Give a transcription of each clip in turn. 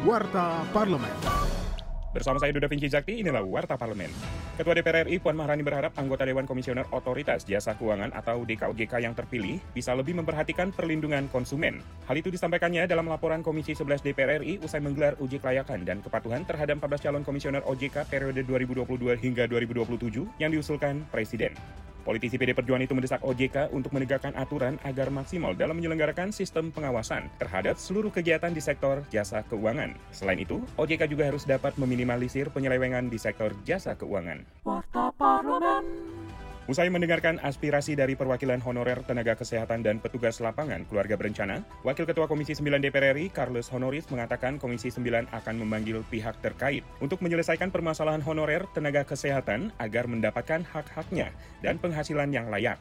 Warta Parlemen. Bersama saya Duda Vinci Zakti, inilah Warta Parlemen. Ketua DPR RI Puan Maharani berharap anggota Dewan Komisioner Otoritas Jasa Keuangan atau DKOJK yang terpilih bisa lebih memperhatikan perlindungan konsumen. Hal itu disampaikannya dalam laporan Komisi 11 DPR RI usai menggelar uji kelayakan dan kepatuhan terhadap 14 calon komisioner OJK periode 2022 hingga 2027 yang diusulkan Presiden. Politisi PD Perjuangan itu mendesak OJK untuk menegakkan aturan agar maksimal dalam menyelenggarakan sistem pengawasan terhadap seluruh kegiatan di sektor jasa keuangan. Selain itu, OJK juga harus dapat meminimalisir penyelewengan di sektor jasa keuangan. Usai mendengarkan aspirasi dari perwakilan honorer tenaga kesehatan dan petugas lapangan keluarga berencana, Wakil Ketua Komisi 9 DPR RI, Carlos Honoris, mengatakan Komisi 9 akan memanggil pihak terkait untuk menyelesaikan permasalahan honorer tenaga kesehatan agar mendapatkan hak-haknya dan penghasilan yang layak.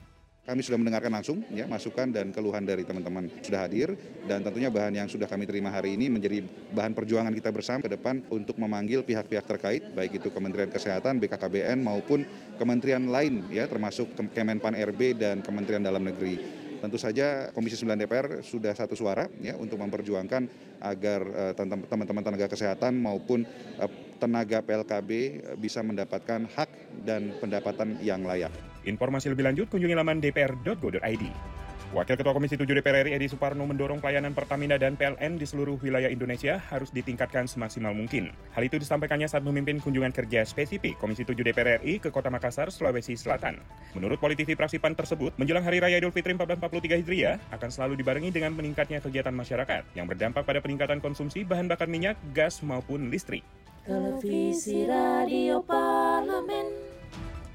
Kami sudah mendengarkan langsung ya masukan dan keluhan dari teman-teman sudah hadir dan tentunya bahan yang sudah kami terima hari ini menjadi bahan perjuangan kita bersama ke depan untuk memanggil pihak-pihak terkait baik itu Kementerian Kesehatan, BKKBN maupun kementerian lain ya termasuk Kemenpan RB dan Kementerian Dalam Negeri. Tentu saja Komisi 9 DPR sudah satu suara ya untuk memperjuangkan agar uh, teman-teman tenaga kesehatan maupun uh, tenaga PLKB bisa mendapatkan hak dan pendapatan yang layak. Informasi lebih lanjut kunjungi laman dpr.go.id. Wakil Ketua Komisi 7 DPR RI Edi Suparno mendorong pelayanan Pertamina dan PLN di seluruh wilayah Indonesia harus ditingkatkan semaksimal mungkin. Hal itu disampaikannya saat memimpin kunjungan kerja spesifik Komisi 7 DPR RI ke Kota Makassar, Sulawesi Selatan. Menurut politisi Praksipan tersebut, menjelang Hari Raya Idul Fitri 1443 Hijriah akan selalu dibarengi dengan meningkatnya kegiatan masyarakat yang berdampak pada peningkatan konsumsi bahan bakar minyak, gas maupun listrik. Televisi Radio Parlemen.